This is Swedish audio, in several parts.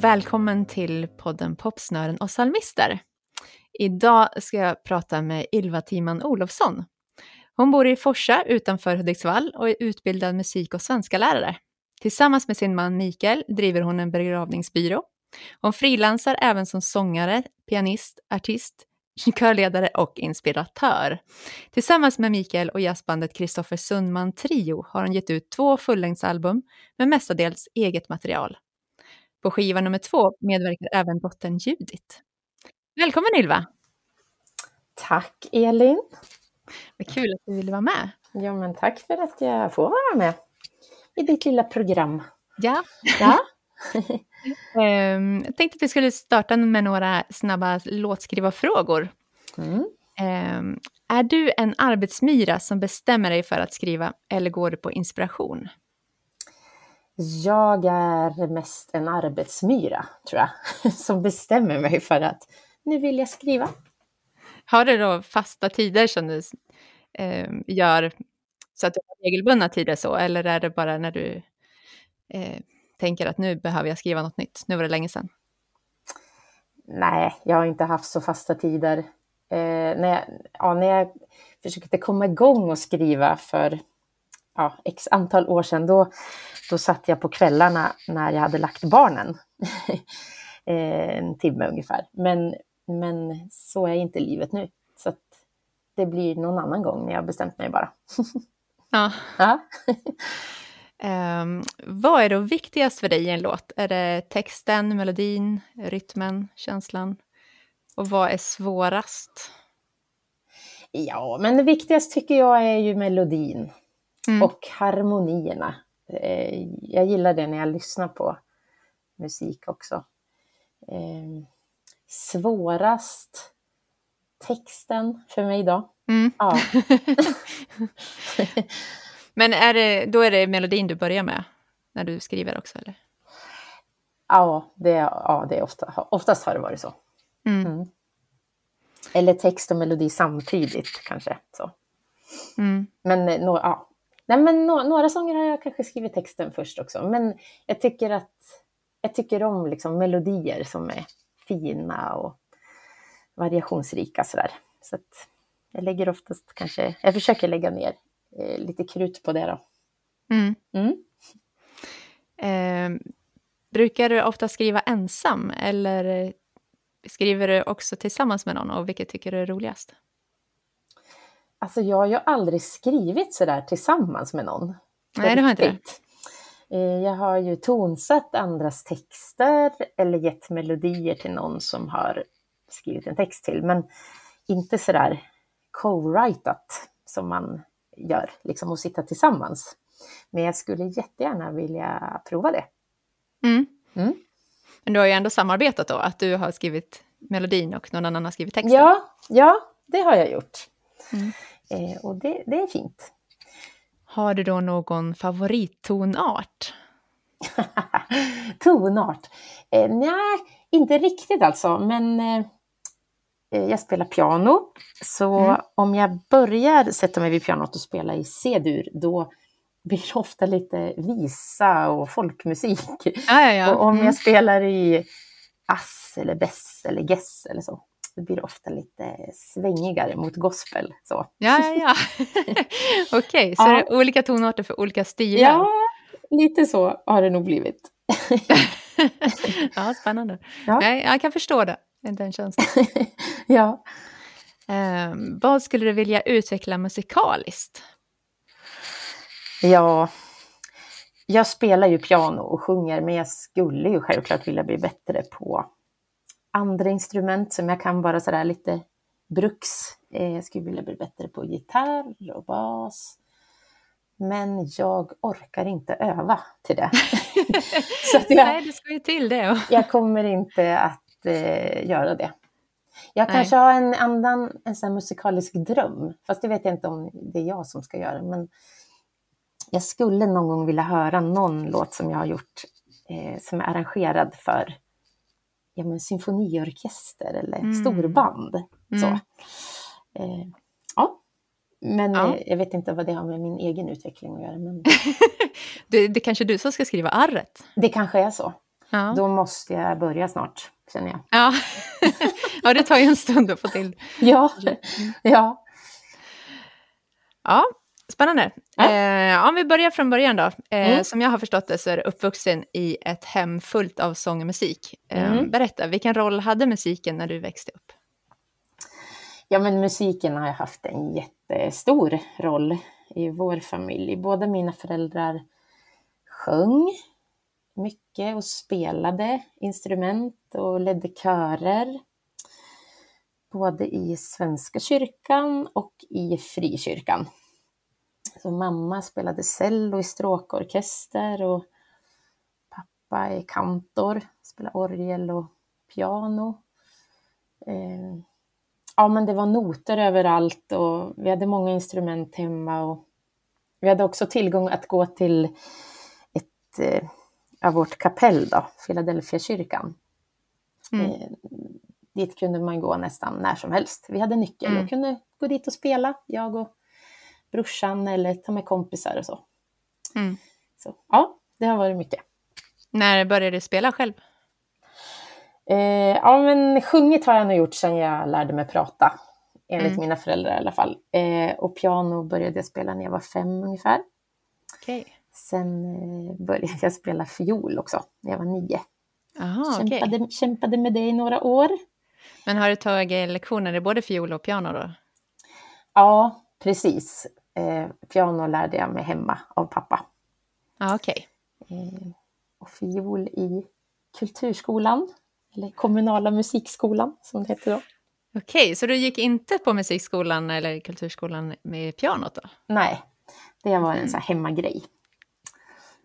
Och välkommen till podden Popsnören och psalmister. Idag ska jag prata med Ylva Timan Olofsson. Hon bor i Forsa utanför Hudiksvall och är utbildad musik och svenska lärare. Tillsammans med sin man Mikael driver hon en begravningsbyrå. Hon frilansar även som sångare, pianist, artist, körledare och inspiratör. Tillsammans med Mikael och jazzbandet Kristoffer Sundman Trio har hon gett ut två fullängdsalbum med mestadels eget material. På skiva nummer två medverkar även dottern Judit. Välkommen Ylva! Tack Elin! Vad kul att du ville vara med. Ja, men tack för att jag får vara med i ditt lilla program. Ja. Ja, Ehm, jag tänkte att vi skulle starta med några snabba låtskrivarfrågor. mm. Ehm, är du en arbetsmyra som bestämmer dig för att skriva eller går du på inspiration? Jag är mest en arbetsmyra, tror jag, som bestämmer mig för att nu vill jag skriva. Har du då fasta tider som du ehm, gör så att du har regelbundna tider så, eller är det bara när du eh, tänker att nu behöver jag skriva något nytt, nu var det länge sedan? Nej, jag har inte haft så fasta tider. Eh, när, jag, ja, när jag försökte komma igång och skriva för ja, x antal år sedan, då, då satt jag på kvällarna när jag hade lagt barnen. eh, en timme ungefär. Men, men så är inte livet nu. Så det blir någon annan gång när jag har bestämt mig bara. Ja. Ja. Ehm, vad är då viktigast för dig i en låt? Är det texten, melodin, rytmen, känslan? Och vad är svårast? ja, men det viktigaste tycker jag är ju melodin Mm. och harmonierna. Eh, jag gillar det när jag lyssnar på musik också. Eh, svårast texten för mig då. Mm. Ja, Men är det, då är det melodin du börjar med när du skriver också? Eller? ja, det, ja det är ofta, oftast har det varit så. Mm. Mm. Eller text och melodi samtidigt kanske. Så. Mm. Men, eh, nå, ja. Nej, men nå, några sånger har jag kanske skrivit texten först också. Men jag tycker att jag tycker om liksom melodier som är fina och variationsrika sådär. Så att jag lägger oftast kanske, jag försöker lägga ner eh, lite krut på det då. Mm. Mm. Ehm, brukar du ofta skriva ensam eller eh, skriver du också tillsammans med någon och vilket tycker du är roligast? Alltså jag har ju aldrig skrivit sådär tillsammans med någon. Nej, det har inte det. Eh, Jag har ju tonsatt andras texter eller gett melodier till någon som har skrivit en text till, men inte sådär co-writat som man gör, liksom att sitta tillsammans. Men jag skulle jättegärna vilja prova det. Mm. Mm. Men du har ju ändå samarbetat då, att du har skrivit melodin och någon annan har skrivit texten. Ja, ja, det har jag gjort. Mm. Eh, och det, det är fint. Har du då någon favorittonart? Tonart? Eh, nej, inte riktigt alltså, men eh, eh, jag spelar piano. Så Mm. om jag börjar sätta mig vid pianot och spela i C-dur, då blir det ofta lite visa och folkmusik. Ja, ja, ja. Och om Mm. jag spelar i ass eller bess eller gess eller så, då blir det ofta lite svängigare mot gospel. Så. Ja, ja. Okej, så Ja. det är olika tonarter för olika stilar? Ja, lite så har det nog blivit. ja spännande. Ja. Nej, jag kan förstå det, den känslan. ja. Ehm, vad skulle du vilja utveckla musikaliskt? Ja, jag spelar ju piano och sjunger, men jag skulle ju självklart vilja bli bättre på andra instrument som jag kan bara sådär lite bruks. Eh, Jag skulle vilja bli bättre på gitarr och bas. Men jag orkar inte öva till det. Så jag, Nej, det ska ju till det. jag kommer inte att eh, göra det. Jag Nej. kanske har en annan en sån musikalisk dröm, fast det vet jag inte om det är jag som ska göra. Men jag skulle någon gång vilja höra någon låt som jag har gjort eh, som är arrangerad för ja, men symfoniorkester eller Mm. storband. Så. Mm. Eh, ja. Men Ja. eh, jag vet inte vad det har med min egen utveckling att göra. Men Det, det är kanske du som ska skriva arret? det kanske är så. Ja. Då måste jag börja snart, känner jag. Ja. ja, det tar ju en stund att få till. Ja, ja. Ja, spännande. Ja. Eh, om vi börjar från början då. Eh, Mm. Som jag har förstått det så är du uppvuxen i ett hem fullt av sång och musik. Eh, Mm. Berätta, vilken roll hade musiken när du växte upp? Ja, men musiken har haft en jättestor roll i vår familj. Båda mina föräldrar sjöng mycket och spelade instrument och ledde körer. Både i Svenska kyrkan och i frikyrkan. Så mamma spelade cello i stråkorkester och pappa är kantor, spelade orgel och piano. Eh, ja, men det var noter överallt och vi hade många instrument hemma. Och vi hade också tillgång att gå till ett eh, av vårt kapell, då, Philadelphia kyrkan. Mm. Eh, dit kunde man gå nästan när som helst. Vi hade nyckel Mm. och kunde gå dit och spela, jag och brorsan eller ta med kompisar och så. Mm. så ja, det har varit mycket. När började du spela själv? Eh, ja, men sjungit har jag nog gjort sedan jag lärde mig prata. Enligt Mm. mina föräldrar i alla fall. Eh, och piano började jag spela när jag var fem ungefär. Okej. Sen eh, började jag spela fiol också när jag var nio. Okej. kämpade, kämpade med det i några år. Men har du tagit lektioner i både fiol och piano då? Ja, precis. Eh, piano lärde jag mig hemma av pappa. Ja, okej. Eh, och fiol i kulturskolan. Eller kommunala musikskolan som det hette då. Okej, så du gick inte på musikskolan eller kulturskolan med pianot då? Nej, det var en sån här hemmagrej.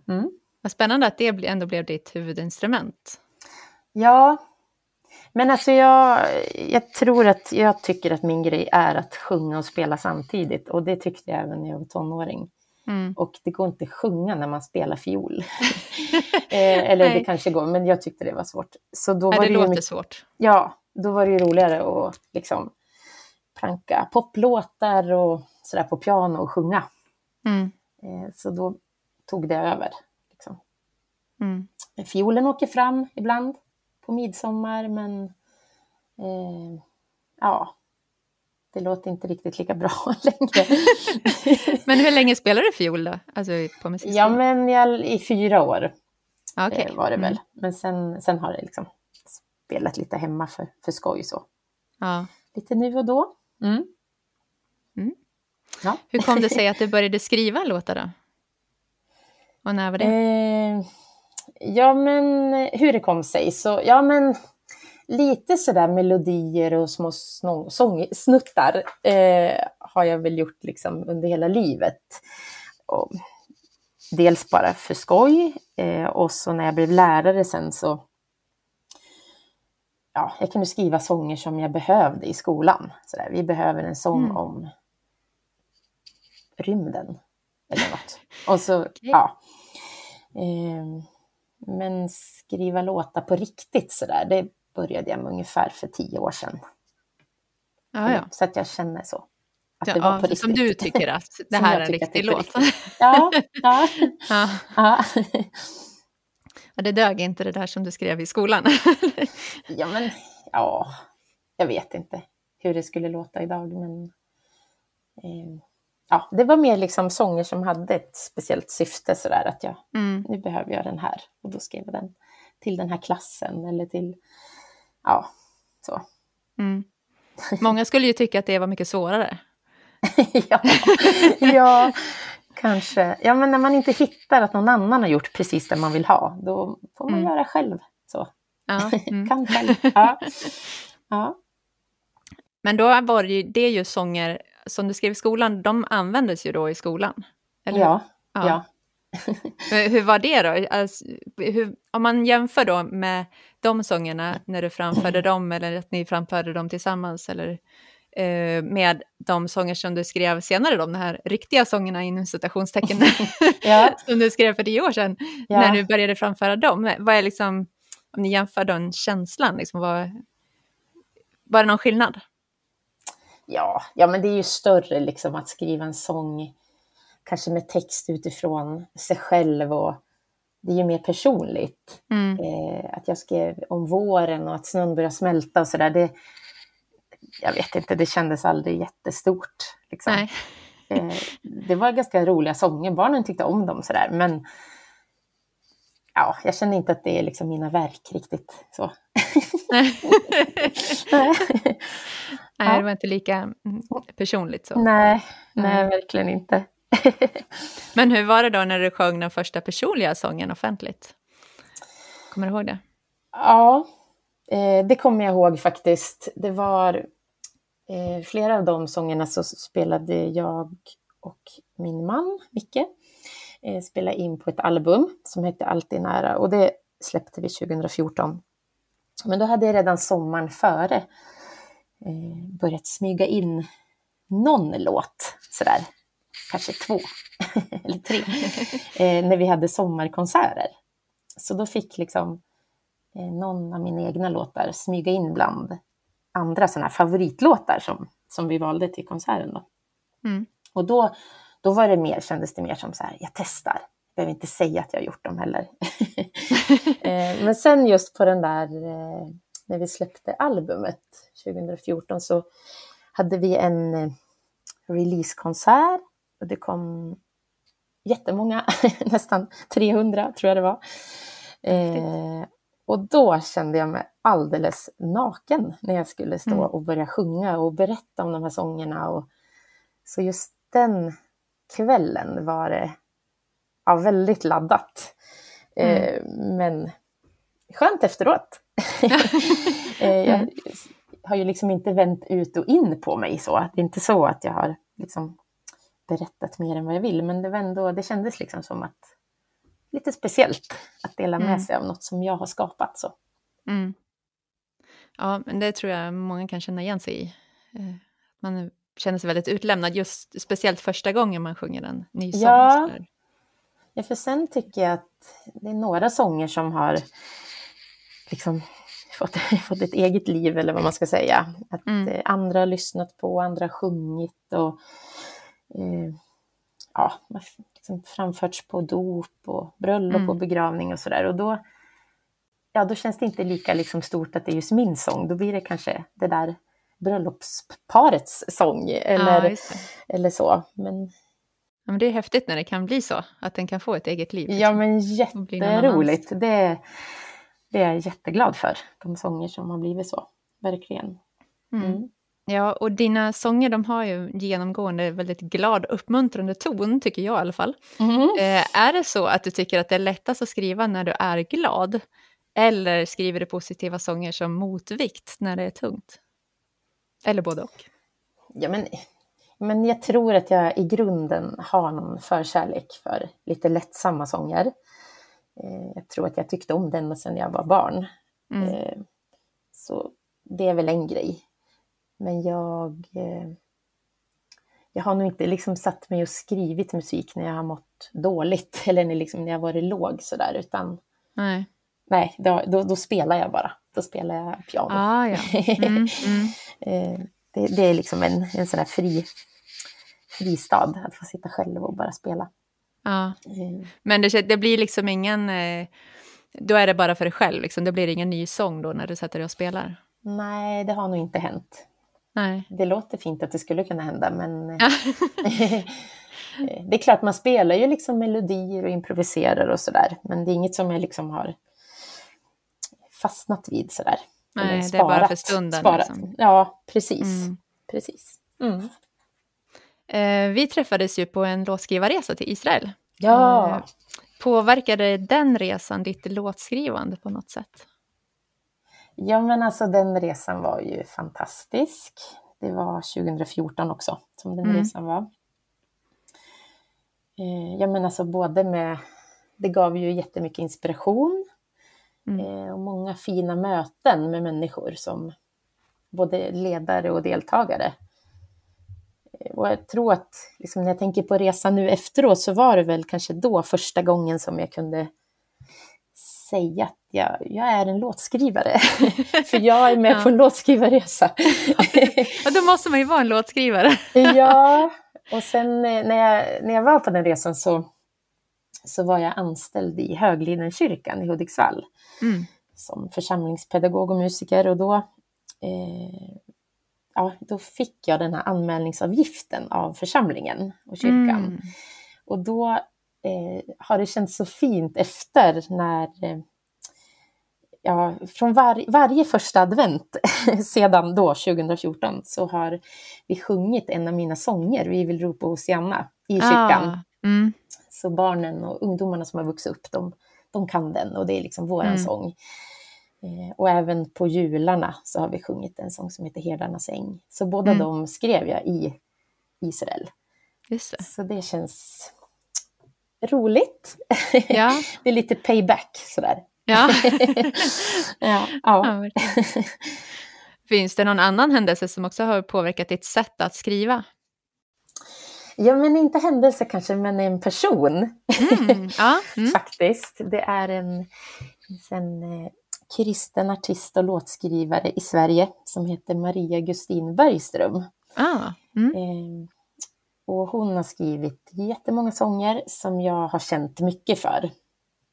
Mm. Vad spännande att det ändå blev ditt huvudinstrument. Ja, men alltså jag, jag tror att jag tycker att min grej är att sjunga och spela samtidigt. Och det tyckte jag även när jag var tonåring. Mm. Och det går inte att sjunga när man spelar fiol. eh, eller Nej. det kanske går, men jag tyckte det var svårt. Så då var det det, låter mycket, svårt. ja, då var det ju roligare att liksom pranka poplåtar och sådär på piano och sjunga. Mm. Eh, så då tog det över. Liksom. Mm. Fiolen åker fram ibland på midsommar, men eh, ja, det låter inte riktigt lika bra längre. Men hur länge spelade du fiol då? Alltså på ja, men jag, i fyra år okej. eh, var det väl. Mm. Men sen, sen har det liksom spelat lite hemma för, för skoj så. Ja. Lite nu och då. Mm. Mm. Ja. Hur kom det sig att du började skriva låtar då? Och när var det? Eh, ja, men hur det kom sig så, ja men lite sådär melodier och små sångsnuttar eh, har jag väl gjort liksom under hela livet. Och dels bara för skoj eh, och så när jag blev lärare sen så ja, jag kunde skriva sånger som jag behövde i skolan. Sådär, vi behöver en sång Mm. om rymden eller något. Och så, ja. Ehm, men skriva låtar på riktigt sådär, det började jag med ungefär för tio år sedan. ja, ja. Så att jag känner så. Att Ja, det var på riktigt. som du tycker att det här är en riktig låt. Ja, ja, Ja. ja. ja, det dög inte det där som du skrev i skolan. ja, men ja, jag vet inte hur det skulle låta idag, men ehm, ja, det var mer liksom sånger som hade ett speciellt syfte sådär att jag, Mm. nu behöver jag den här och då skrev jag den till den här klassen eller till, ja, så. Mm. Många skulle ju tycka att det var mycket svårare. ja, ja, kanske. Ja, men när man inte hittar att någon annan har gjort precis det man vill ha, då får man Mm. göra själv. Så. Ja. Mm. Kan själv. Ja. Ja. Men då var det ju, det är ju sånger som du skrev i skolan, de användes ju då i skolan. Eller hur? Ja. Ja. Hur, var det då? Alltså, hur, om man jämför då med de sångerna när du framförde dem eller att ni framförde dem tillsammans eller eh, med de sånger som du skrev senare, de här riktiga sångerna inom citationstecken Ja. som du skrev för tio år sedan, Ja. när du började framföra dem. Vad är liksom, om ni jämför den känslan, liksom, vad, var det någon skillnad? Ja, ja, men det är ju större liksom att skriva en sång, kanske med text utifrån sig själv och det är ju mer personligt. Mm. Eh, att jag skrev om våren och att snön börjar smälta och sådär, det, jag vet inte, det kändes aldrig jättestort. Liksom. Eh, det var ganska roliga sånger, barnen tyckte om dem sådär, men ja, jag känner inte att det är liksom mina verk riktigt så. Nej, Ja. det var inte lika mm, personligt så. Nej, nej, Nej. verkligen inte. Men hur var det då när du sjöng den första personliga sången offentligt? Kommer du ihåg det? Ja, eh, det kommer jag ihåg faktiskt. Det var eh, flera av de sångerna så spelade jag och min man, Micke, eh, spelade in på ett album som hette Alltid nära och det släppte vi 2014. Men då hade jag redan sommaren före börjat smyga in någon låt sådär, kanske två eller tre, eh, när vi hade sommarkonserter. Så då fick liksom eh, någon av mina egna låtar smyga in bland andra sådana favoritlåtar som, som vi valde till konserten. Då. Mm. Och då, då var det mer, kändes det mer som så här, jag testar. Jag behöver inte säga att jag har gjort dem heller. Eh, Men sen just på den där, eh, när vi släppte albumet 2014 så hade vi en eh, releasekonsert och det kom jättemånga, nästan 300 tror jag det var. Eh, och då kände jag mig alldeles naken när jag skulle stå Mm. och börja sjunga och berätta om de här sångerna. Och, så just den kvällen var det ja, väldigt laddat. Eh, men skönt efteråt. eh, jag har ju liksom inte vänt ut och in på mig så. Det är inte så att jag har liksom berättat mer än vad jag vill, men det, var ändå, det kändes liksom som att lite speciellt att dela med Mm. sig av något som jag har skapat. Så. Mm. Ja, men det tror jag många kan känna igen sig i. Eh, Man känner sig väldigt utlämnad, just speciellt första gången man sjunger en ny sång. Ja. Ja, för sen tycker jag att det är några sånger som har liksom fått, fått ett eget liv, eller vad man ska säga. Att Mm. eh, andra har lyssnat på, andra har sjungit och eh, ja, liksom framförts på dop och bröllop Mm. och begravning och sådär. Och då, ja, då känns det inte lika liksom stort att det är just min sång. Då blir det kanske det där bröllopsparets sång eller, ja, eller så. Men Ja, men det är häftigt när det kan bli så, att den kan få ett eget liv. Ja, liksom. men jätteroligt. Det, det är jag jätteglad för, de sånger som har blivit så. Verkligen. Mm. Mm. Ja, och dina sånger de har ju genomgående väldigt glad, uppmuntrande ton, tycker jag i alla fall. Eh, är det så att du tycker att det är lättast att skriva när du är glad? Eller skriver du positiva sånger som motvikt när det är tungt? Eller både och? Ja, men, men jag tror att jag i grunden har någon förkärlek för lite lättsamma sånger. Eh, jag tror att jag tyckte om den sedan jag var barn. Mm. Eh, så det är väl en grej. Men jag, eh, jag har nog inte liksom satt mig och skrivit musik när jag har mått dåligt eller när, liksom, när jag varit låg sådär, utan Nej. nej, då, då, då spelar jag bara. Då spelar jag piano. Ah, ja. Mm, mm. Det, det är liksom en, en sån här fri, fristad, att få sitta själv och bara spela. Ja. Eh, Men det, det blir liksom ingen... Eh, då är det bara för dig själv, liksom. det blir ingen ny sång då när du sätter dig och spelar? nej, det har nog inte hänt. Nej. Det låter fint att det skulle kunna hända, men Ja. eh, det är klart man spelar ju liksom melodier och improviserar och sådär, men det är inget som jag liksom har fastnat vid sådär. Nej, Eller det är bara för stunden, Sparat. liksom. Ja, precis. Mm. precis. Mm. Eh, vi träffades ju på en låtskrivarresa till Israel. Ja. Eh, Påverkade den resan ditt låtskrivande på något sätt? Ja, men alltså den resan var ju fantastisk. Det var 2014 också som den Mm. resan var. Eh, ja, men alltså både med... Det gav ju jättemycket inspiration Mm. och många fina möten med människor som både ledare och deltagare. Eh, Och jag tror att liksom, när jag tänker på resan nu efteråt så var det väl kanske då första gången som jag kunde säga att jag, jag är en låtskrivare. För jag är med Ja. på en låtskrivarresa. Ja, då måste man ju vara en låtskrivare. ja, och sen eh, när jag, när jag var på den resan så, så var jag anställd i Höglidenkyrkan i Hudiksvall. Mm. som församlingspedagog och musiker och då, eh, ja, då fick jag den här anmälningsavgiften av församlingen och kyrkan. Mm. Och då eh, har det känts så fint efter när eh, ja, från var, varje första advent sedan då, 2014, så har vi sjungit en av mina sånger, Vi vill ropa Hosianna, i kyrkan. Ah, mm. Så barnen och ungdomarna som har vuxit upp, de, de kan den och det är liksom våran Mm. sång. Eh, och även på jularna så har vi sjungit en sång som heter Herdarnas äng. Så båda Mm. de skrev jag i Israel. Det. Så det känns roligt. Ja, det är lite payback sådär. ja. Ja, ja. Finns det någon annan händelse som också har påverkat ditt sätt att skriva? ja, men inte händelse kanske, men en person. Mm. Ja, mm. faktiskt. Det är en, en eh, kristen artist och låtskrivare i Sverige som heter Maria Gustin Bergström. Ah, mm. Eh, och hon har skrivit jättemånga sånger som jag har känt mycket för.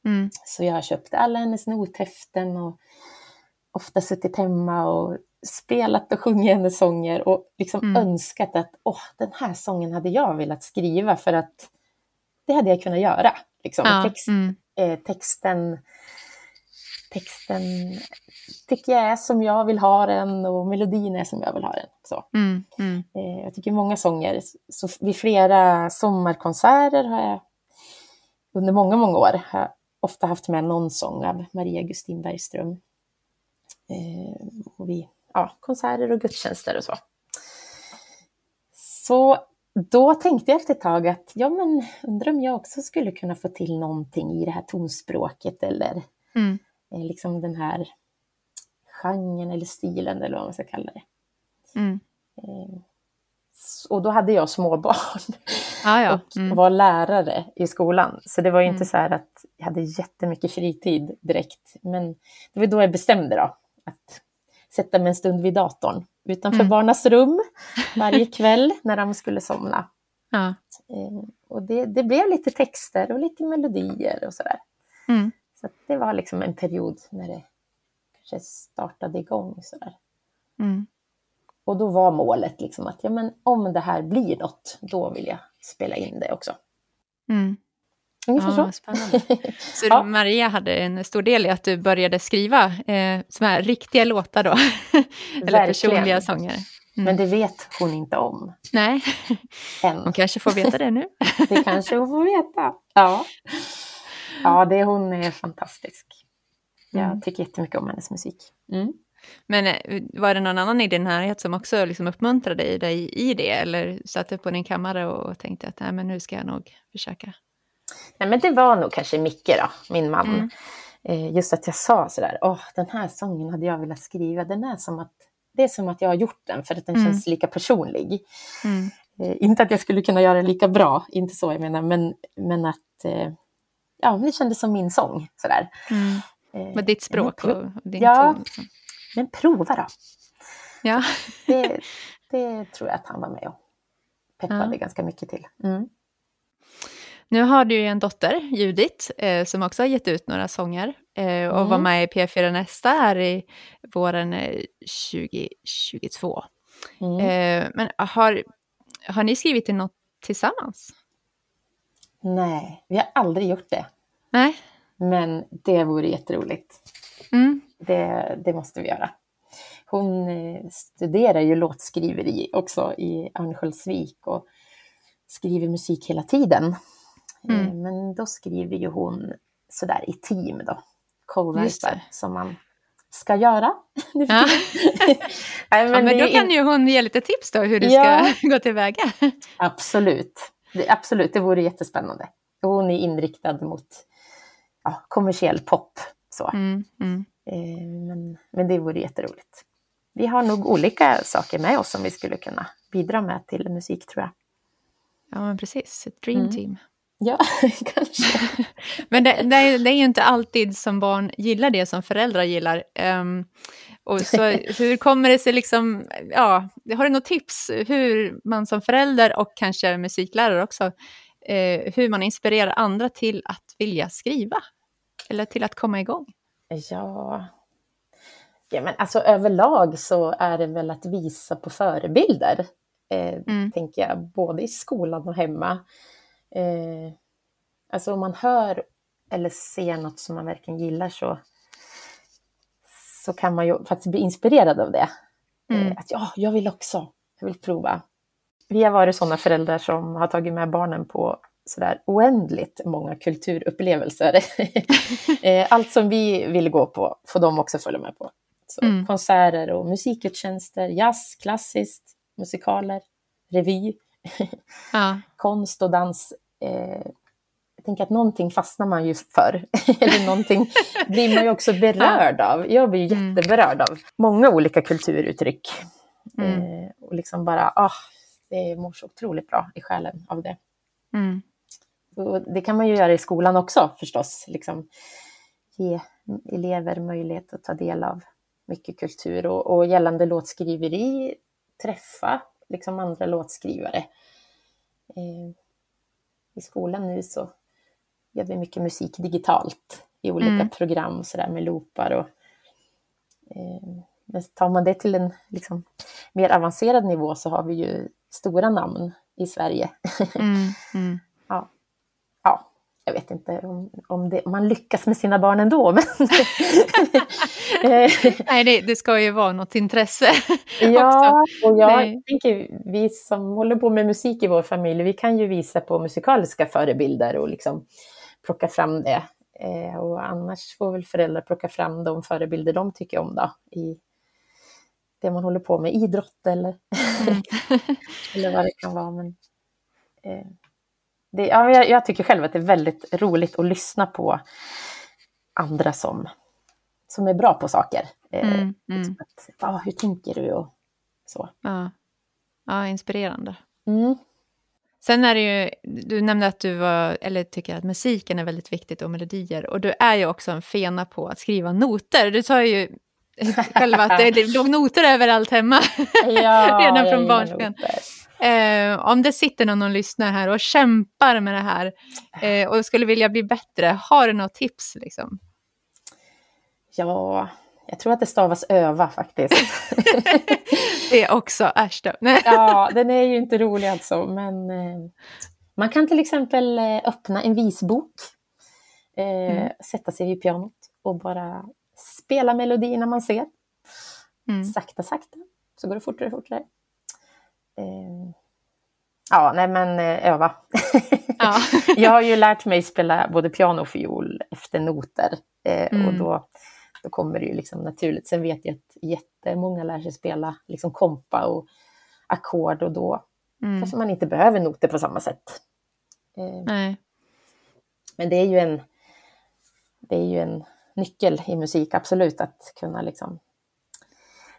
Mm. Så jag har köpt alla hennes nothäften och ofta suttit hemma och spelat och sjungit hennes sånger och liksom Mm. önskat att åh, den här sången hade jag velat skriva för att det hade jag kunnat göra. Liksom. Ja, Text, mm. eh, texten, texten tycker jag är som jag vill ha den och melodin är som jag vill ha den. Så. Mm. Mm. Eh, jag tycker många sånger, så vid flera sommarkonserter har jag under många, många år ofta haft med någon sång av Maria Gustin Bergström. Eh, och vid ja, konserter och gudstjänster och så. Så då tänkte jag efter ett tag att ja, men undrar om jag också skulle kunna få till någonting i det här tonspråket eller Mm. Eh, liksom den här genren eller stilen eller vad man ska kalla det. Mm. Eh, och då hade jag små barn Ja, ja. och Mm. var lärare i skolan. Så det var ju inte Mm. så här att jag hade jättemycket fritid direkt. Men det var då jag bestämde då att sätta mig en stund vid datorn utanför Mm. barnas rum varje kväll när de skulle somna. Ja. Eh, och det, det blev lite texter och lite melodier och sådär. Mm. Så det var liksom en period när det kanske startade igång sådär. Mm. Och då var målet liksom att ja, men om det här blir något, då vill jag spela in det också. Mm. Ungefär Ja, så. spännande. Så Ja. Maria hade en stor del i att du började skriva eh, såna här riktiga låtar då? Eller personliga sånger? Mm. Men det vet hon inte om Nej, än. hon kanske får veta det nu. Det kanske hon får veta. Ja, ja det, hon är fantastisk. Jag Mm. tycker jättemycket om hennes musik. Mm. Men eh, var det någon annan i din närhet som också liksom uppmuntrade dig i det? Eller satt du på din kammare och tänkte att Nej, men nu ska jag nog försöka? Nej, men det var nog kanske Micke då, min man. Mm. Eh, just att jag sa sådär, åh, den här sången hade jag velat skriva. Den är som att, det är som att jag har gjort den för att den Mm. känns lika personlig. Mm. Eh, inte att jag skulle kunna göra det lika bra, inte så jag menar, men, men att eh, ja, det kändes som min sång. Sådär. Mm. Eh, Med ditt språk men, och din Ja. ton? Men prova då. Ja. Det, det tror jag att han var med och peppade Ja. ganska mycket till. Mm. Nu har du ju en dotter, Judith, eh, som också har gett ut några sånger eh, och var Mm. med i P4 Nästa här i våren eh, 2022. Mm. Eh, men har, har ni skrivit något tillsammans? Nej, vi har aldrig gjort det. Nej? Men det vore jätteroligt. Mm. Det, det måste vi göra. Hon eh, studerar ju låtskriveri också i Örnsköldsvik och skriver musik hela tiden. Eh, Mm. Men då skriver ju hon sådär i team då. Co-writer som man ska göra. Ja. Nej, ja, men då kan ju hon ge lite tips då hur du Ja. ska gå tillväga. Absolut. Det, absolut, det vore jättespännande. Och hon är inriktad mot ja, kommersiell pop. Så. Mm, mm. Eh, men, men det vore jätteroligt. Vi har nog olika saker med oss som vi skulle kunna bidra med till musik tror jag. Ja, men precis. Ett dream Mm. team. Ja, kanske. Men det, det, är, det är ju inte alltid som barn gillar det som föräldrar gillar. Ehm, och så hur kommer det sig liksom, ja, har du något tips hur man som förälder och kanske musiklärare också, eh, hur man inspirerar andra till att vilja skriva? Eller till att komma igång? Ja. ja, men alltså överlag så är det väl att visa på förebilder. Eh, mm. Tänker jag, både i skolan och hemma. Eh, alltså om man hör eller ser något som man verkligen gillar så, så kan man ju faktiskt bli inspirerad av det. Mm. Eh, att ja, jag vill också, jag vill prova. Vi har varit sådana föräldrar som har tagit med barnen på sådär oändligt många kulturupplevelser. Eh, allt som vi vill gå på får de också följa med på. Så, mm. Konserter och musikgudstjänster, jazz, klassiskt, musikaler, revy, ja. konst och dans. Eh, jag tänker att någonting fastnar man ju för. Eller någonting blir man ju också berörd av. Jag blir mm. jätteberörd av många olika kulturuttryck. Mm. Eh, och liksom bara, ah, det mår så otroligt bra i själen av det. Mm. Och det kan man ju göra i skolan också förstås. Liksom, ge elever möjlighet att ta del av mycket kultur och, och gällande låtskriveri träffa liksom andra låtskrivare. Eh, I skolan nu så gör vi mycket musik digitalt i olika mm. program så där med loopar och eh, men tar man det till en liksom, mer avancerad nivå så har vi ju stora namn i Sverige. Mm, mm. ja. ja, jag vet inte om, om, det, om man lyckas med sina barn ändå. Men Nej, det, det, ska ju vara något intresse. ja, och jag Nej. tänker, vi som håller på med musik i vår familj, vi kan ju visa på musikaliska förebilder och liksom plocka fram det. Eh, och annars får väl föräldrar plocka fram de förebilder de tycker om då, i det man håller på med, idrott eller, mm. eller vad det kan vara. Men, eh, det, ja, jag, jag, tycker själv att det är väldigt roligt att lyssna på andra som, som är bra på saker. Eh, mm, mm. Att, ah, hur tänker du och så. Ja, ja inspirerande. Mm. Sen är det ju, du nämnde att du var, eller tycker att musiken är väldigt viktigt och melodier. Och du är ju också en fena på att skriva noter. Du sa ju själva att det låg noter överallt hemma. Ja, Redan från barnsben. Eh, om det sitter någon och lyssnar här och kämpar med det här eh, och skulle vilja bli bättre, har du något tips? Liksom? Ja, jag tror att det stavas öva faktiskt. det också, äsch då. ja, den är ju inte rolig alltså, men eh, man kan till exempel eh, öppna en visbok, eh, mm. sätta sig vid pianot och bara spela melodierna man ser. Mm. Sakta, sakta, så går det fortare, fortare. Eh, ja, nej men eh, öva. Ja. jag har ju lärt mig spela både piano och fiol efter noter eh, mm. och då, då kommer det ju liksom naturligt. Sen vet jag att jättemånga lär sig spela liksom kompa och ackord och då mm. kanske man inte behöver noter på samma sätt. Eh, nej. Men det är ju en, det är ju en nyckel i musik, absolut, att kunna liksom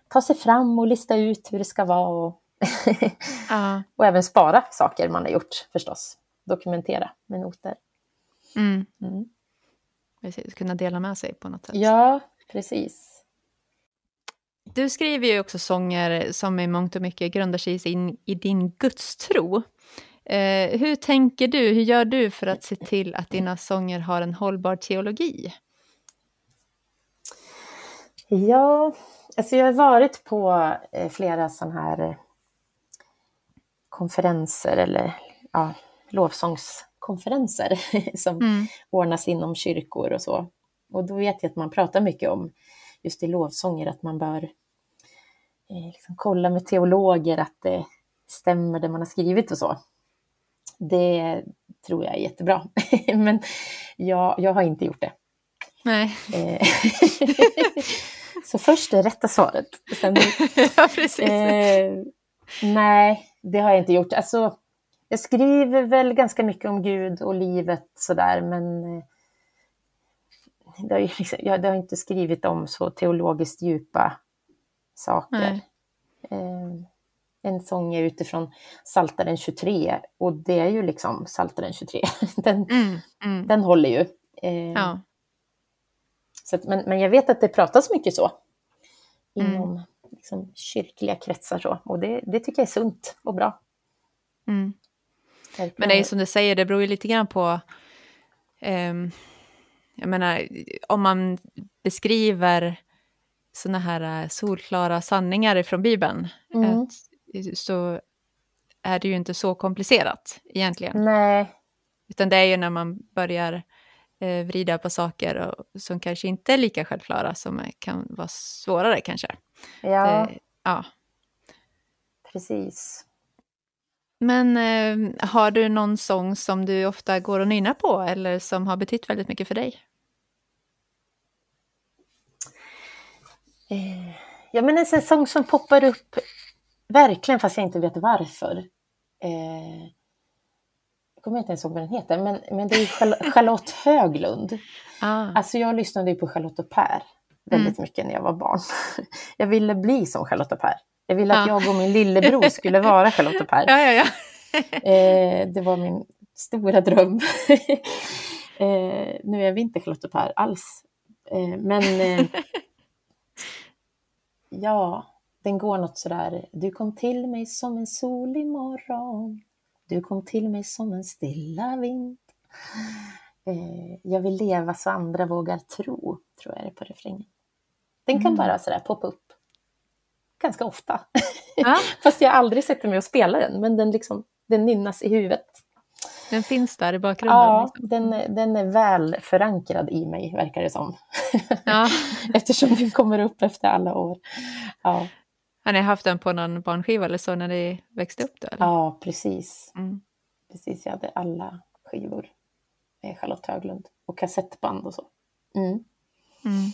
ta sig fram och lista ut hur det ska vara och, ja. och även spara saker man har gjort förstås. Dokumentera med noter. Mm. Mm. Precis, kunna dela med sig på något sätt. Ja, precis. Du skriver ju också sånger som i mångt och mycket grundar sig in i din gudstro. Eh, hur tänker du, hur gör du för att se till att dina sånger har en hållbar teologi? Ja, alltså jag har varit på eh, flera sådana här konferenser eller ja, lovsångskonferenser som mm. ordnas inom kyrkor och så. Och då vet jag att man pratar mycket om just i lovsånger att man bör eh, liksom kolla med teologer att det stämmer det man har skrivit och så. Det tror jag är jättebra. Men jag, jag har inte gjort det. Nej. Eh, så först det rätta svaret. Sen, ja, precis. Eh, nej, det har jag inte gjort. Alltså, jag skriver väl ganska mycket om Gud och livet sådär, men eh, det har, liksom, jag, det har inte skrivit om så teologiskt djupa saker. Eh, en sång är utifrån Saltaren 23 och det är ju liksom Saltaren 23. den, mm, mm. den håller ju. Eh, ja. Så att, men, men jag vet att det pratas mycket så inom mm. Liksom, kyrkliga kretsar. Så, och det, det tycker jag är sunt och bra. Mm. Men det är som du säger, det beror ju lite grann på... Um, jag menar, om man beskriver sådana här solklara sanningar från Bibeln, Mm. att, så är det ju inte så komplicerat egentligen. Nej, Utan det är ju när man börjar eh, vrida på saker och, som kanske inte är lika självklara som kan vara svårare kanske. Ja, Det, ja. precis. Men eh, har du någon sång som du ofta går och nynnar på eller som har betytt väldigt mycket för dig? Eh, ja, men en sån sång som poppar upp verkligen fast jag inte vet varför. Eh, jag kommer inte ens ihåg vad den heter, men, men det är Charl- Charlotte Höglund. Ah. Alltså jag lyssnade ju på Charlotte och Per väldigt mycket när jag var barn. Jag ville bli som Charlotte och Per. Jag ville att Ja. jag och min lillebror skulle vara Charlotte och Per. Ja, ja. Eh, det var min stora dröm. eh, nu är vi inte Charlotte och Per alls. Eh, men eh, ja, den går något sådär. Du kom till mig som en solig morgon. Du kom till mig som en stilla vind. Eh, jag vill leva så andra vågar tro, tror jag är på refrängen. Den kan Mm. bara sådär poppa upp ganska ofta. ja. Fast jag har aldrig sett mig och spela den, men den, liksom, den nynnas i huvudet. Den finns där i bakgrunden. Ja, liksom. den, är- den är väl förankrad i mig, verkar det som. ja. Eftersom den kommer upp efter alla år. Ja, Har ni haft den på någon barnskiva eller så när ni växte upp? Då, eller? ja precis. Mm. precis. Jag hade alla skivor med Charlotte Höglund och kassettband och så. Mm. Mm.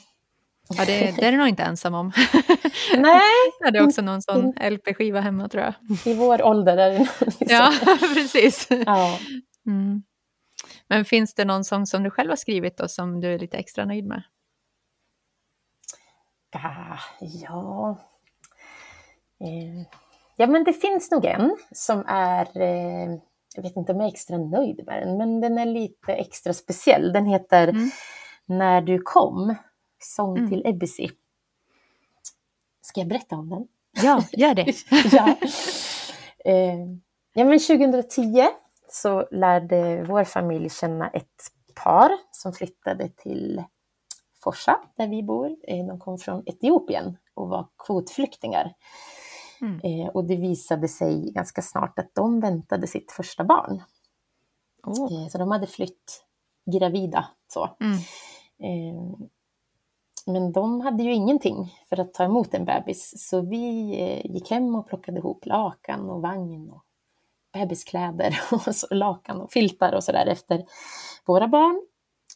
Ja, det, det är du nog inte ensam om. Nej, Jag hade också någon sån LP-skiva hemma tror jag. i vår ålder är det nog så. Ja, precis. ja. Mm. Men finns det någon sång som du själv har skrivit då som du är lite extra nöjd med? Ah, ja. Eh, ja, men det finns nog en som är, eh, jag vet inte om jag är extra nöjd med den, men den är lite extra speciell. Den heter Mm. När du kom, sång Mm. till Ebbisi. Ska jag berätta om den? Ja, gör det. ja. Eh, ja, men 2010 så lärde vår familj känna ett par som flyttade till Forsa, där vi bor. Eh, De kom från Etiopien och var kvotflyktingar. Mm. Eh, Och det visade sig ganska snart att de väntade sitt första barn. Oh. Så de hade flytt gravida. Så. Mm. Men de hade ju ingenting för att ta emot en bebis. Så vi eh, gick hem och plockade ihop lakan och vagn och bebiskläder och så, lakan och filtar och sådär efter våra barn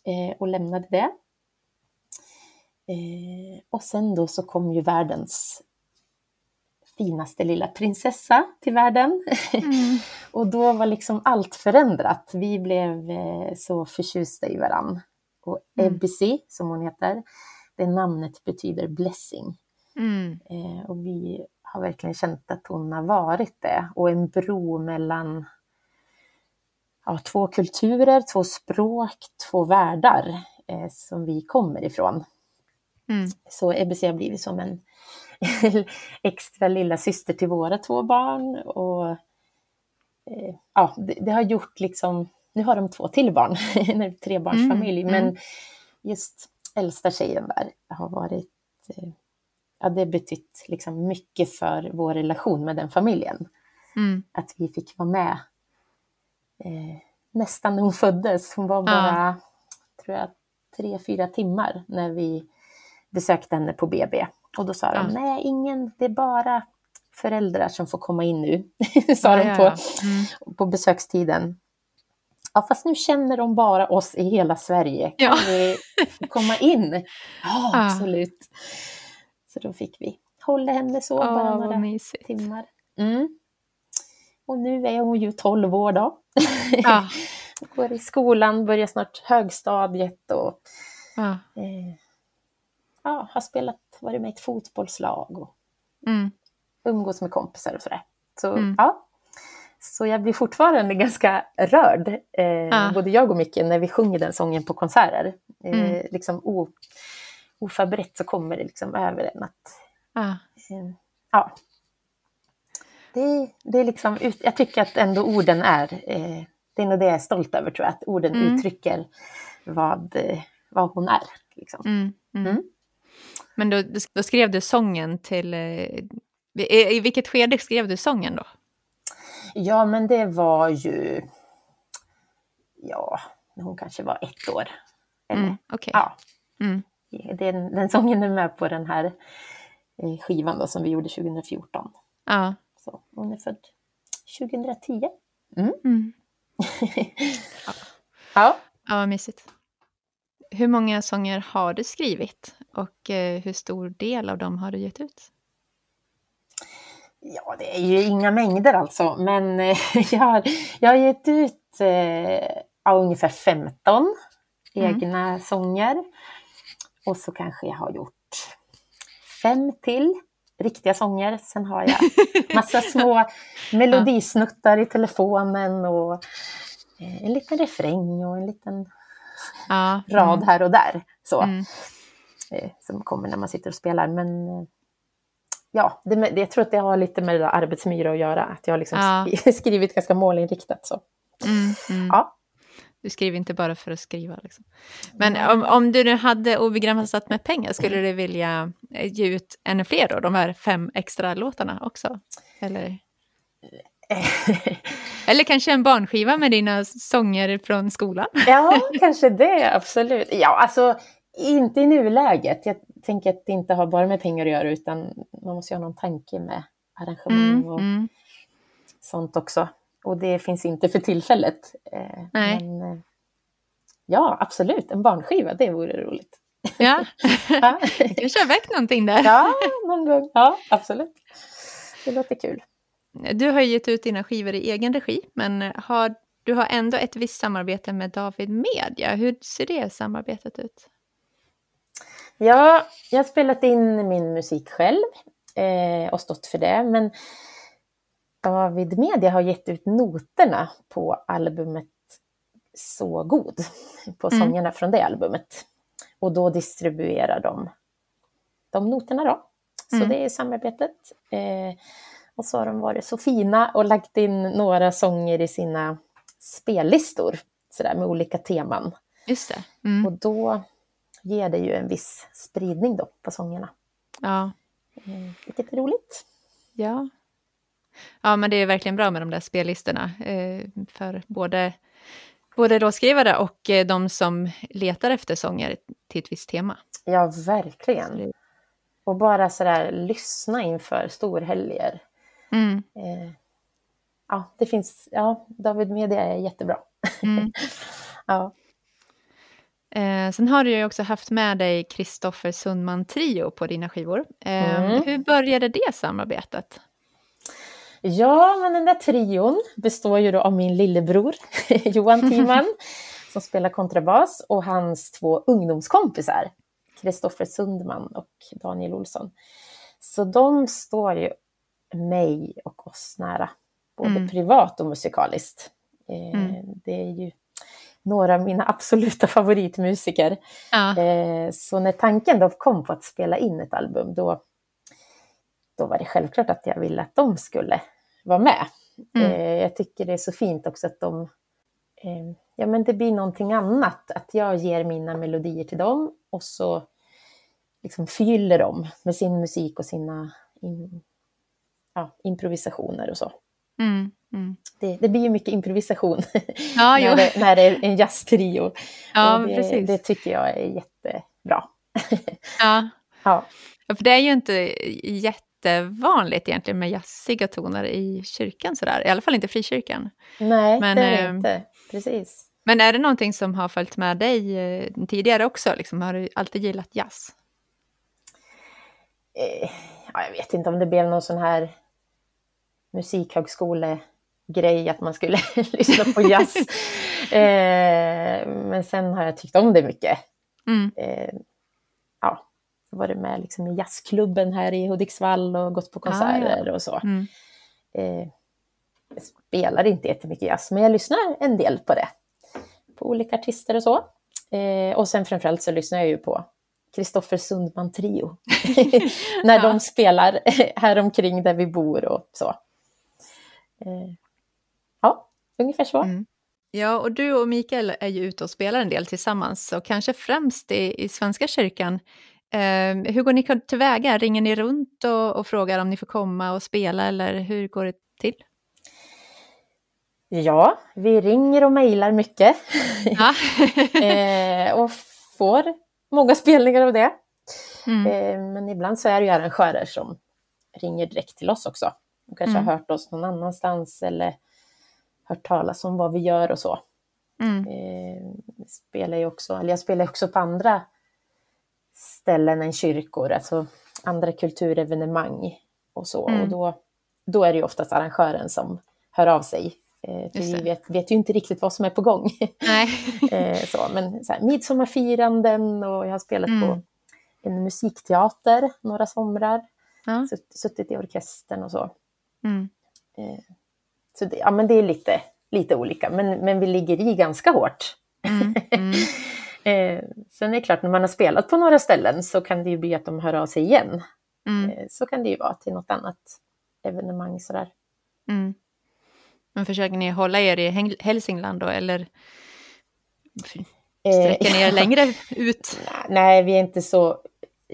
eh, och lämnade det. Eh, och sen då så kom ju världens finaste lilla prinsessa till världen. Mm. Och då var liksom allt förändrat. Vi blev så förtjusta i varann. Och Mm. Ebbisi, som hon heter, det namnet betyder blessing. Mm. Eh, och vi har verkligen känt att hon har varit det. Och en bro mellan ja, två kulturer, två språk, två världar eh, som vi kommer ifrån. Mm. Så Ebbisi har blivit som en extra lilla syster till våra två barn. Och eh, ja, det, det har gjort liksom, nu har de två till barn, en trebarnsfamilj, Mm, mm. men just äldsta tjejen där har varit, eh, ja det betytt liksom mycket för vår relation med den familjen. Mm. Att vi fick vara med eh, nästan när hon föddes. Hon var bara, tror jag, tre, fyra timmar när vi besökte henne på BB. Och då sa de, Ja. nej, ingen, det är bara föräldrar som får komma in nu, sa de Ja, på, ja, ja. Mm. på besökstiden. Ja, fast nu känner de bara oss i hela Sverige. Kan Ja. vi komma in? Ja, Ja. absolut. Så då fick vi hålla henne så Åh, bara några mysigt. timmar. Mm. Och nu är hon ju 12 år då. Ja. Går i skolan, börjar snart högstadiet och Ja. eh, ja, har spelat, varit med i ett fotbollslag och Mm. umgås med kompisar och sådär. Så Mm. ja, så jag blir fortfarande ganska rörd, eh, Ja. både jag och Micke, när vi sjunger den sången på konserter. Eh, Mm. liksom o, oförberett så kommer det liksom över en att Ja. eh, ja. Det, det är liksom, jag tycker att ändå orden är, eh, det är nog det jag är stolt över tror jag, att orden Mm. uttrycker vad, eh, vad hon är. Liksom. Mm, mm. Mm. Men då, då skrev du sången till... eh, I, I vilket skede skrev du sången då? Ja, men det var ju, ja, hon kanske var ett år. Eller, Mm, Okej. ja, Mm. den, den sången är med på den här eh, skivan då, som vi gjorde 2014. Ja. Så hon är född 2010. Mm. Ja. ja, vad mysigt. Hur många sånger har du skrivit och eh, hur stor del av dem har du gett ut? Ja, det är ju inga mängder alltså, men eh, jag, har, jag har gett ut eh, ungefär 15 Mm. egna sånger. Och så kanske jag har gjort fem till riktiga sånger. Sen har jag massa små melodisnuttar i telefonen och eh, en liten refräng och en liten Ja. rad här och där. Så, Mm. eh, som kommer när man sitter och spelar. Men ja, det, det, jag tror att det har lite med det där arbetsmyra att göra. Att jag har liksom Ja. skri- skrivit ganska målinriktat. Så. Mm. Mm. Ja. Du skriver inte bara för att skriva. Liksom. Men om, om du nu hade obegränsat med pengar, skulle du vilja eh, ge ut ännu fler då? De här fem extra låtarna också? Eller, eller kanske en barnskiva med dina sånger från skolan? Ja, kanske det, absolut. Ja, alltså inte i nuläget. Jag tänker att det inte har bara med pengar att göra, utan man måste ju ha någon tanke med arrangemang Mm. och Mm. sånt också. Och det finns inte för tillfället. Eh, Nej. Men eh, ja, absolut, en barnskiva, det vore roligt. Ja, Ja, du kanske har väckt någonting där. ja någon gång. Ja, absolut. Det låter kul. Du har gett ut dina skivor i egen regi, men har, du har ändå ett visst samarbete med David Media. Hur ser det samarbetet ut? Ja, jag har spelat in min musik själv eh, och stått för det. Men David Media har gett ut noterna på albumet Så god, på Mm. sångerna från det albumet. Och då distribuerar de de noterna då. Så Mm. det är samarbetet. Eh, och så har de varit så fina och lagt in några sånger i sina spellistor sådär, med olika teman. Just det. Mm. Och då ger det ju en viss spridning då på sångerna. Ja. Mm, vilket är roligt. Ja. ja, men det är verkligen bra med de där spellistorna. Eh, för både, både låtskrivare och eh, de som letar efter sånger till ett visst tema. Ja, verkligen. det- Och bara sådär lyssna inför storhelger. Mm. Eh, ja, det finns, ja, David Media är jättebra. Mm. Ja. Eh, sen har du ju också haft med dig Kristoffer Sundman Trio på dina skivor. Eh, Mm. Hur började det samarbetet? ja, men den där trion består ju då av min lillebror Johan Timan som spelar kontrabas och hans två ungdomskompisar Kristoffer Sundman och Daniel Olsson. Så de står ju mig och oss nära, både Mm. privat och musikaliskt. Eh, Mm. Det är ju några av mina absoluta favoritmusiker. Ja. Eh, så när tanken då kom på att spela in ett album, då, då var det självklart att jag ville att de skulle vara med. Mm. Eh, jag tycker det är så fint också att de... Eh, ja, men det blir någonting annat. Att jag ger mina melodier till dem och så liksom fyller dem med sin musik och sina in, ja, improvisationer och så. Mm. Mm. Det, det blir ju mycket improvisation Ja, när, det, när det är en jazztrio. ja det, precis. det tycker jag är jättebra. Ja. Ja. För det är ju inte jättevanligt egentligen med jazziga toner i kyrkan sådär. I alla fall inte frikyrkan. Nej, Men, det är det eh, inte. Precis. Men är det någonting som har följt med dig eh, tidigare också? Liksom, har du alltid gillat jazz? Eh, ja, jag vet inte om det blev någon sån här musikhögskolegrej att man skulle lyssna på jazz. eh, men sen har jag tyckt om det mycket. Mm. Eh, ja, varit med liksom i jazzklubben här i Hudiksvall och gått på Ah, konserter och så. Mm. Eh, jag spelar inte jättemycket jazz, men jag lyssnar en del på det. På olika artister och så. Eh, och sen framförallt så lyssnar jag ju på Kristoffer Sundman Trio. När Ja. de spelar här omkring där vi bor och så. Ja, ungefär så. Mm. Ja, och du och Mikael är ju ute och spelar en del tillsammans, och kanske främst i, i Svenska kyrkan. Eh, hur går ni tillväga? Ringer ni runt och, och frågar om ni får komma och spela, eller hur går det till? Ja, vi ringer och mejlar mycket. Ja. eh, och får många spelningar av det. Mm. Eh, men ibland så är det ju arrangörer som ringer direkt till oss också. De kanske mm. har hört oss någon annanstans eller hört talas om vad vi gör och så. Mm. Eh, spelar ju också, eller jag spelar också på andra ställen än kyrkor, alltså andra kulturevenemang och så. Mm. Och då, då är det ju oftast arrangören som hör av sig. Eh, för vi vet, vet, ju inte riktigt vad som är på gång. Nej. eh, så, men så här, midsommarfiranden och jag har spelat mm. på en musikteater några somrar. Ja. Suttit i orkestern och så. Mm. Eh, så det, ja, men det är lite, lite olika, men, men vi ligger i ganska hårt. Mm. Mm. eh, sen är det klart, när man har spelat på några ställen så kan det ju bli att de hör av sig igen. Mm. Eh, så kan det ju vara till något annat evenemang sådär. Mm. Men försöker ni hålla er i Hälsingland då, eller sträcker ni er eh, längre ut? Nej, vi är inte så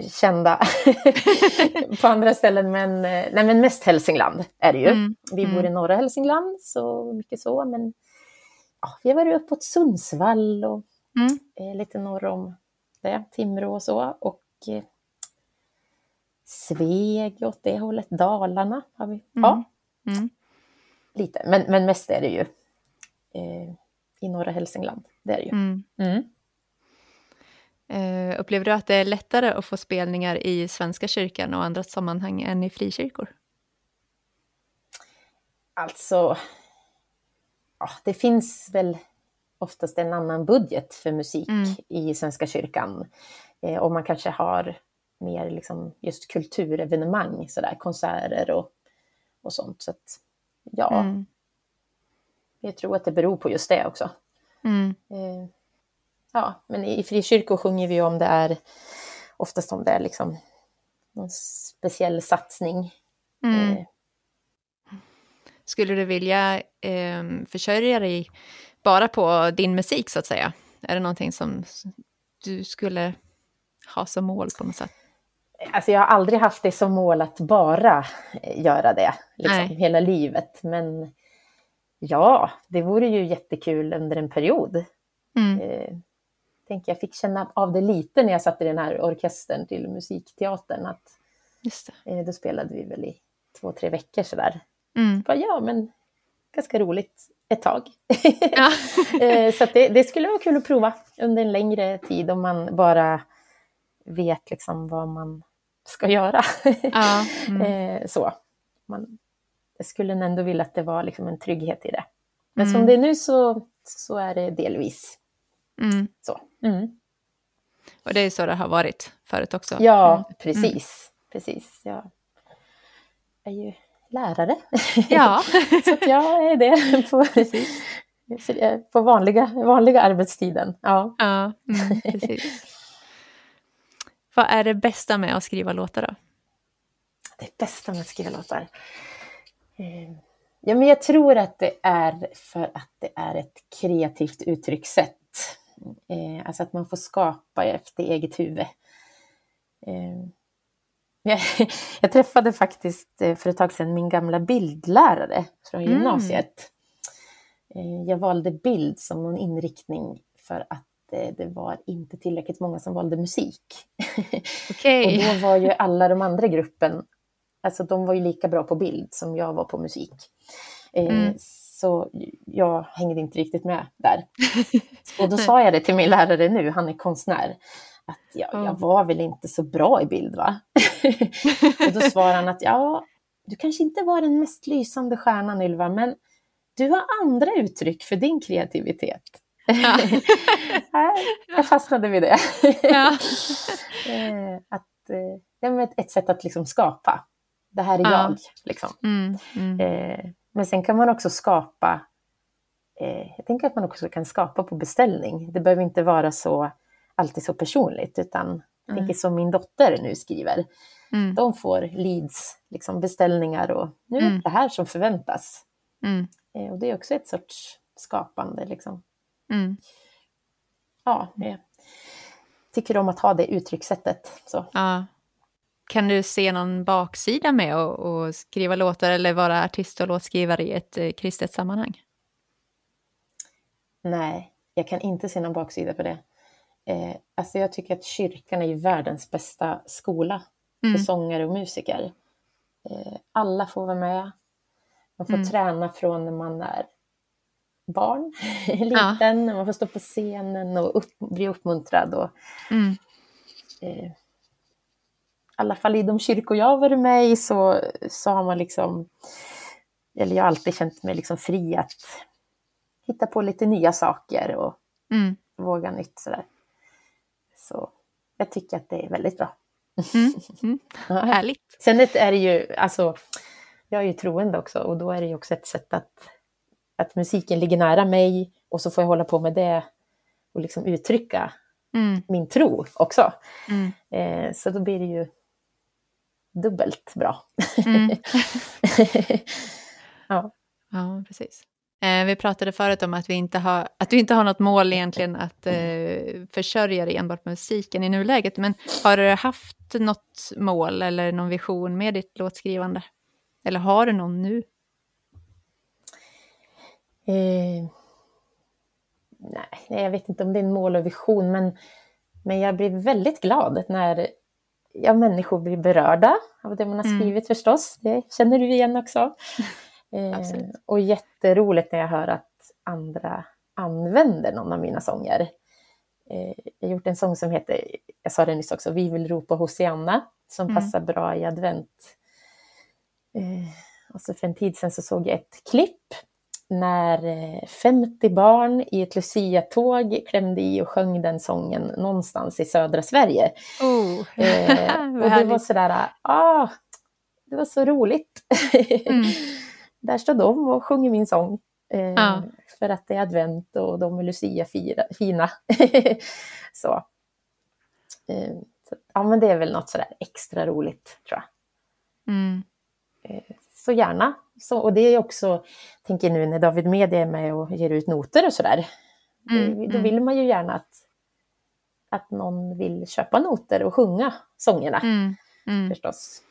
kända på andra ställen, men, eh, nej, men mest Hälsingland är det ju. Mm. Vi bor mm. i norra Hälsingland, så mycket så, men ja, vi har varit uppåt Sundsvall och mm. eh, lite norr om det, Timrå och så, och eh, Sveg åt det hållet, Dalarna har vi. Ja, mm. Mm. lite, men, men mest är det ju eh, i norra Hälsingland. Det är det ju. Uh, upplever du att det är lättare att få spelningar i Svenska kyrkan och andra sammanhang än i frikyrkor? Alltså, ja, det finns väl oftast en annan budget för musik mm. i Svenska kyrkan. Eh, och man kanske har mer liksom just kulturevenemang, sådär, konserter och, och sånt. Så att, ja, mm. jag tror att det beror på just det också. Mm. Eh, ja, men i frikyrkor sjunger vi om det är oftast om det är liksom någon speciell satsning. Mm. Eh. Skulle du vilja eh, försörja dig bara på din musik så att säga? Är det någonting som du skulle ha som mål på något sätt? Alltså jag har aldrig haft det som mål att bara göra det liksom, hela livet. Men ja, det vore ju jättekul under en period. Mm. Eh, tänker jag fick känna av det lite när jag satt i den här orkestern till musikteatern. Att. Eh, då spelade vi väl i två, tre veckor sådär. Mm. Bara, ja, men ganska roligt ett tag. Ja. Eh, så det, det, skulle vara kul att prova under en längre tid om man bara vet liksom vad man ska göra. Ja. Mm. Eh, så. Man, jag skulle ändå vilja att det var liksom en trygghet i det. Men mm. som det är nu så, så är det delvis mm. så. Mm. Och det är så det har varit förut också? Ja, mm. precis. precis. Jag är ju lärare. Ja. så att jag är det på, på vanliga, vanliga arbetstiden. Ja, ja mm, precis. Vad är det bästa med att skriva låtar då? Det bästa med att skriva låtar? Eh, ja, men jag tror att det är för att det är ett kreativt uttryckssätt. Eh, alltså att man får skapa efter eget huvud. Eh, jag, jag, träffade faktiskt eh, för ett tag sedan min gamla bildlärare från mm. gymnasiet. Mm. jag valde bild som någon inriktning för att eh, det var inte tillräckligt många som valde musik. Okay. och då var ju alla de andra i gruppen, alltså de var ju lika bra på bild som jag var på musik. Eh, mm. Så jag hängde inte riktigt med där. Och då sa jag det till min lärare nu, han är konstnär, att jag, jag var väl inte så bra i bild va? och då svarade han att ja, du kanske inte var den mest lysande stjärnan Ylva, men du har andra uttryck för din kreativitet. Ja. jag fastnade vid det. Ja. Eh, att, eh, ett, ett sätt att liksom skapa. Det här är ja. jag. Liksom. Mm, mm. Men sen kan man också skapa, eh, jag tänker att man också kan skapa på beställning. Det behöver inte vara så alltid så personligt, utan jag tänker mm. som min dotter nu skriver. Mm. De får leads, liksom beställningar och nu är det mm. det här som förväntas. Mm. Eh, och det är också ett sorts skapande. Liksom. Mm. Ja, jag tycker om att ha det uttryckssättet. Så. Ja. Kan du se någon baksida med att skriva låtar eller vara artist och låtskrivare i ett eh, kristet sammanhang? Nej, jag kan inte se någon baksida på det. Eh, alltså jag tycker att kyrkan är världens bästa skola för Mm. sångare och musiker. Eh, alla får vara med. Man får Mm. träna från när man är barn, liten, man får stå på scenen och upp, bli uppmuntrad. Och, Mm. eh, alla fall i de kyrkor jag har varit med i så, så har man liksom, eller jag har alltid känt mig liksom fri att hitta på lite nya saker och Mm. våga nytt sådär. Så jag tycker att det är väldigt bra. Mm. Mm. Ja. Härligt. Sen är det ju, alltså, jag är ju troende också och då är det ju också ett sätt att, att musiken ligger nära mig och så får jag hålla på med det och liksom uttrycka Mm. min tro också. Mm. Eh, så då blir det ju dubbelt bra. Mm. ja. Ja, precis. Eh, vi pratade förut om att, vi inte har, att du inte har något mål egentligen att eh, försörja dig enbart med musiken i nuläget. Men har du haft något mål eller någon vision med ditt låtskrivande? Eller har du någon nu? Eh, nej, nej, jag vet inte om det är en mål och vision, men, men jag blir väldigt glad när ja, människor blir berörda av det man har Mm. skrivit förstås. Det känner du igen också. Eh, och jätteroligt när jag hör att andra använder någon av mina sånger. Eh, jag har gjort en sång som heter, jag sa det nyss också, Vi vill ropa Hosianna, som Mm. passar bra i advent. Eh, och så för en tid sedan så såg jag ett klipp när eh, 50 barn i ett Lucia-tåg klämde i och sjöng den sången någonstans i södra Sverige. Oh, Eh, och det var sådär, ah, det var så roligt. Mm. Där står de och sjunger min sång. Eh, Ja. För att det är advent och de är Lucia fira, fina. så. Eh, så. Ja, men det är väl något sådär extra roligt, tror jag. Mm. Så gärna. Så, och det är också, tänker nu när David Media är med och ger ut noter och sådär. Mm, Då mm. vill man ju gärna att, att någon vill köpa noter och sjunga sångerna Mm. Mm. förstås.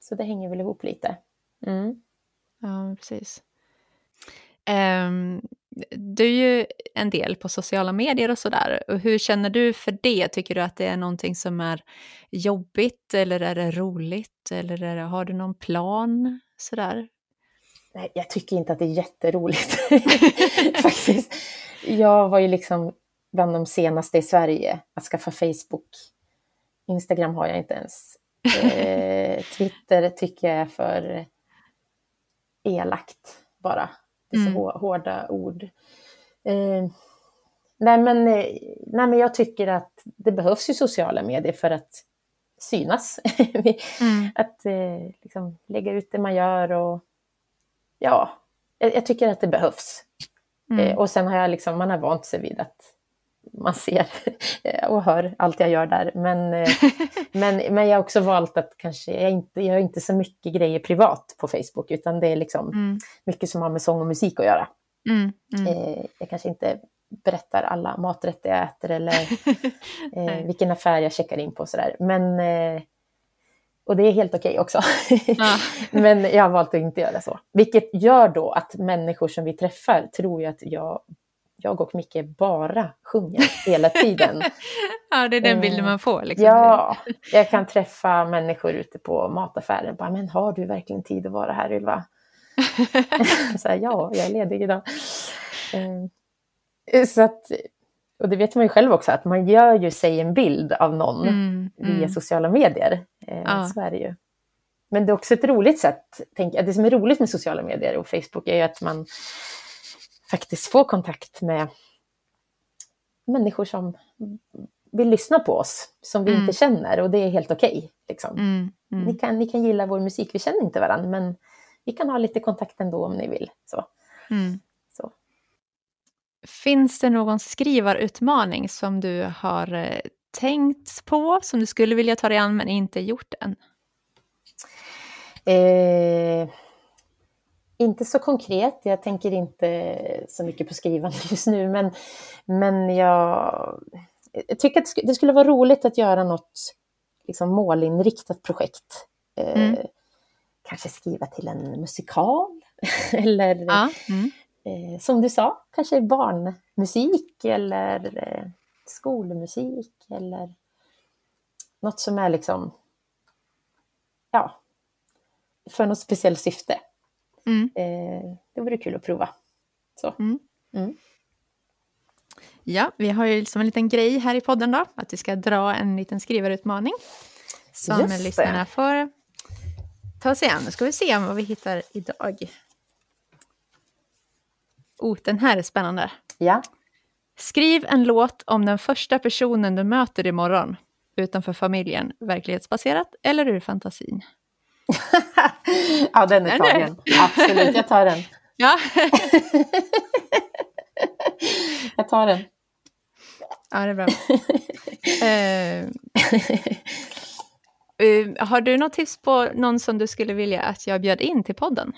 Så det hänger väl ihop lite. Mm. Ja, precis. Ehm, du är ju en del på sociala medier och sådär. Hur känner du för det? Tycker du att det är någonting som är jobbigt eller är det roligt? Eller är det, har du någon plan? Sådär. Nej, jag tycker inte att det är jätteroligt faktiskt. Jag var ju liksom bland de senaste i Sverige att skaffa Facebook. Instagram har jag inte ens. Eh, Twitter tycker jag är för elakt bara. Det är så Mm. hå- hårda ord. Eh, nej, men, eh, nej, men jag tycker att det behövs ju sociala medier för att synas. Mm. att eh, liksom, lägga ut det man gör och ja, jag, jag tycker att det behövs. Eh, Mm. och sen har jag liksom, man har vant sig vid att man ser och hör allt jag gör där. Men, eh, men, men jag har också valt att kanske, jag, inte, jag har inte så mycket grejer privat på Facebook, utan det är liksom Mm. mycket som har med sång och musik att göra. Mm. Mm. Eh, jag kanske inte berättar alla maträtter jag äter eller eh, vilken affär jag checkar in på och sådär. Men, och det är helt okej också. Ja. Men jag har valt att inte göra så. Vilket gör då att människor som vi träffar tror ju att jag, jag och Micke bara sjunger hela tiden. ja, det är den Eh, bilden man får. Liksom. Ja, jag kan träffa människor ute på mataffären. Bara, men har du verkligen tid att vara här Ylva? så här, ja, jag är ledig idag. Eh, Så att, och det vet man ju själv också, att man gör ju sig en bild av någon Mm. via Mm. sociala medier. Eh, Ja. Så är det ju. Men det är också ett roligt sätt, tänk, det som är roligt med sociala medier och Facebook är ju att man faktiskt får kontakt med människor som vill lyssna på oss, som vi Mm. inte känner och det är helt okej. liksom. Mm. ni, Mm. kan, ni kan gilla vår musik, vi känner inte varandra men vi kan ha lite kontakt ändå om ni vill. Så, Mm. så. Finns det någon skrivarutmaning som du har eh, tänkt på, som du skulle vilja ta dig an men inte gjort än? Eh, inte så konkret, jag tänker inte så mycket på skrivande just nu, men, men jag, jag tycker att det skulle vara roligt att göra något liksom, målinriktat projekt. Eh, mm. kanske skriva till en musikal, eller ja. mm. eh, som du sa, kanske barnmusik eller eh, skolmusik eller något som är liksom, ja, för något speciellt syfte. Mm. Eh, det vore kul att prova. Så. Mm. Mm. Ja, vi har ju som en liten grej här i podden då, att vi ska dra en liten skrivarutmaning som Just lyssnarna det. får ta sig an. Nu ska vi se vad vi hittar idag. Oh, den här är spännande. Ja. Skriv en låt om den första personen du möter imorgon utanför familjen, verklighetsbaserat eller ur fantasin? ja, den är tagen. Absolut, jag tar den. Ja. jag tar den. Ja, det är bra. uh, uh, har du något tips på någon som du skulle vilja att jag bjöd in till podden?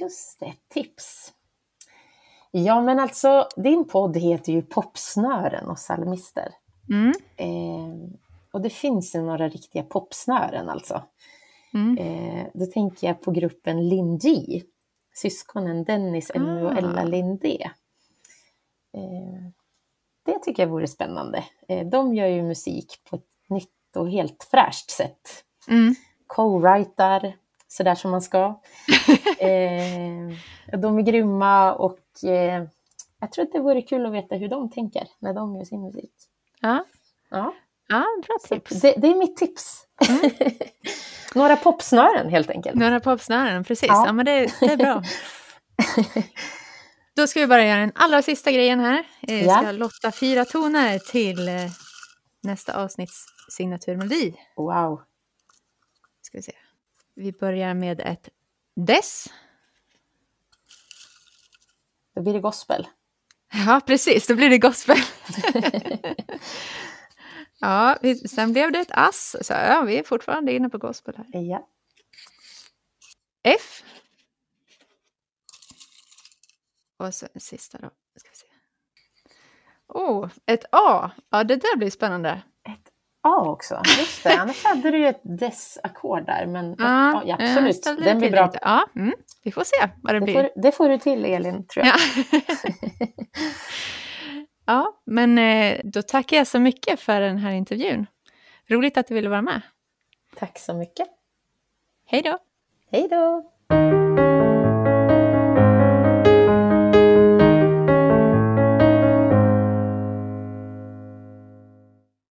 Just det, tips. Ja, men alltså din podd heter ju Popsnören och psalmister. Mm. Eh, och det finns ju några riktiga popsnören alltså. Mm. Eh, då tänker jag på gruppen Lindji, syskonen Dennis, Emmy och Ella ah. Lindé. Eh, det tycker jag vore spännande. Eh, de gör ju musik på ett nytt och helt fräscht sätt. Mm. Co-writar, sådär som man ska. eh, de är grymma och eh, jag tror att det vore kul att veta hur de tänker när de gör sin musik. Ja. Ja. Ja, bra tips. Det, det är mitt tips. Mm. Några popsnören helt enkelt. Några popsnören, precis. Ja. ja men det, det är bra. Då ska vi bara göra den allra sista grejen här. Vi ska ja. lotta fyra toner till eh, nästa avsnitts signaturmelodi. Wow. Ska vi se. Vi börjar med ett dess. Då blir det gospel. Ja, precis. Då blir det gospel. Ja, sen blev det ett ass. Så ja, vi är fortfarande inne på gospel här. Ja. F. Och så sista då. Ska vi se. Oh, ett A. Ja, det där blir spännande. Ett A också, just det. Annars hade du ju ett dess-ackord där. Men ja, ja absolut, den blir bra. Ja, mm. Vi får se vad det, det blir. Får, det får du till, Elin, tror jag. Ja. Ja, men eh, då tackar jag så mycket för den här intervjun. Roligt att du ville vara med. Tack så mycket. Hej då. Hej då.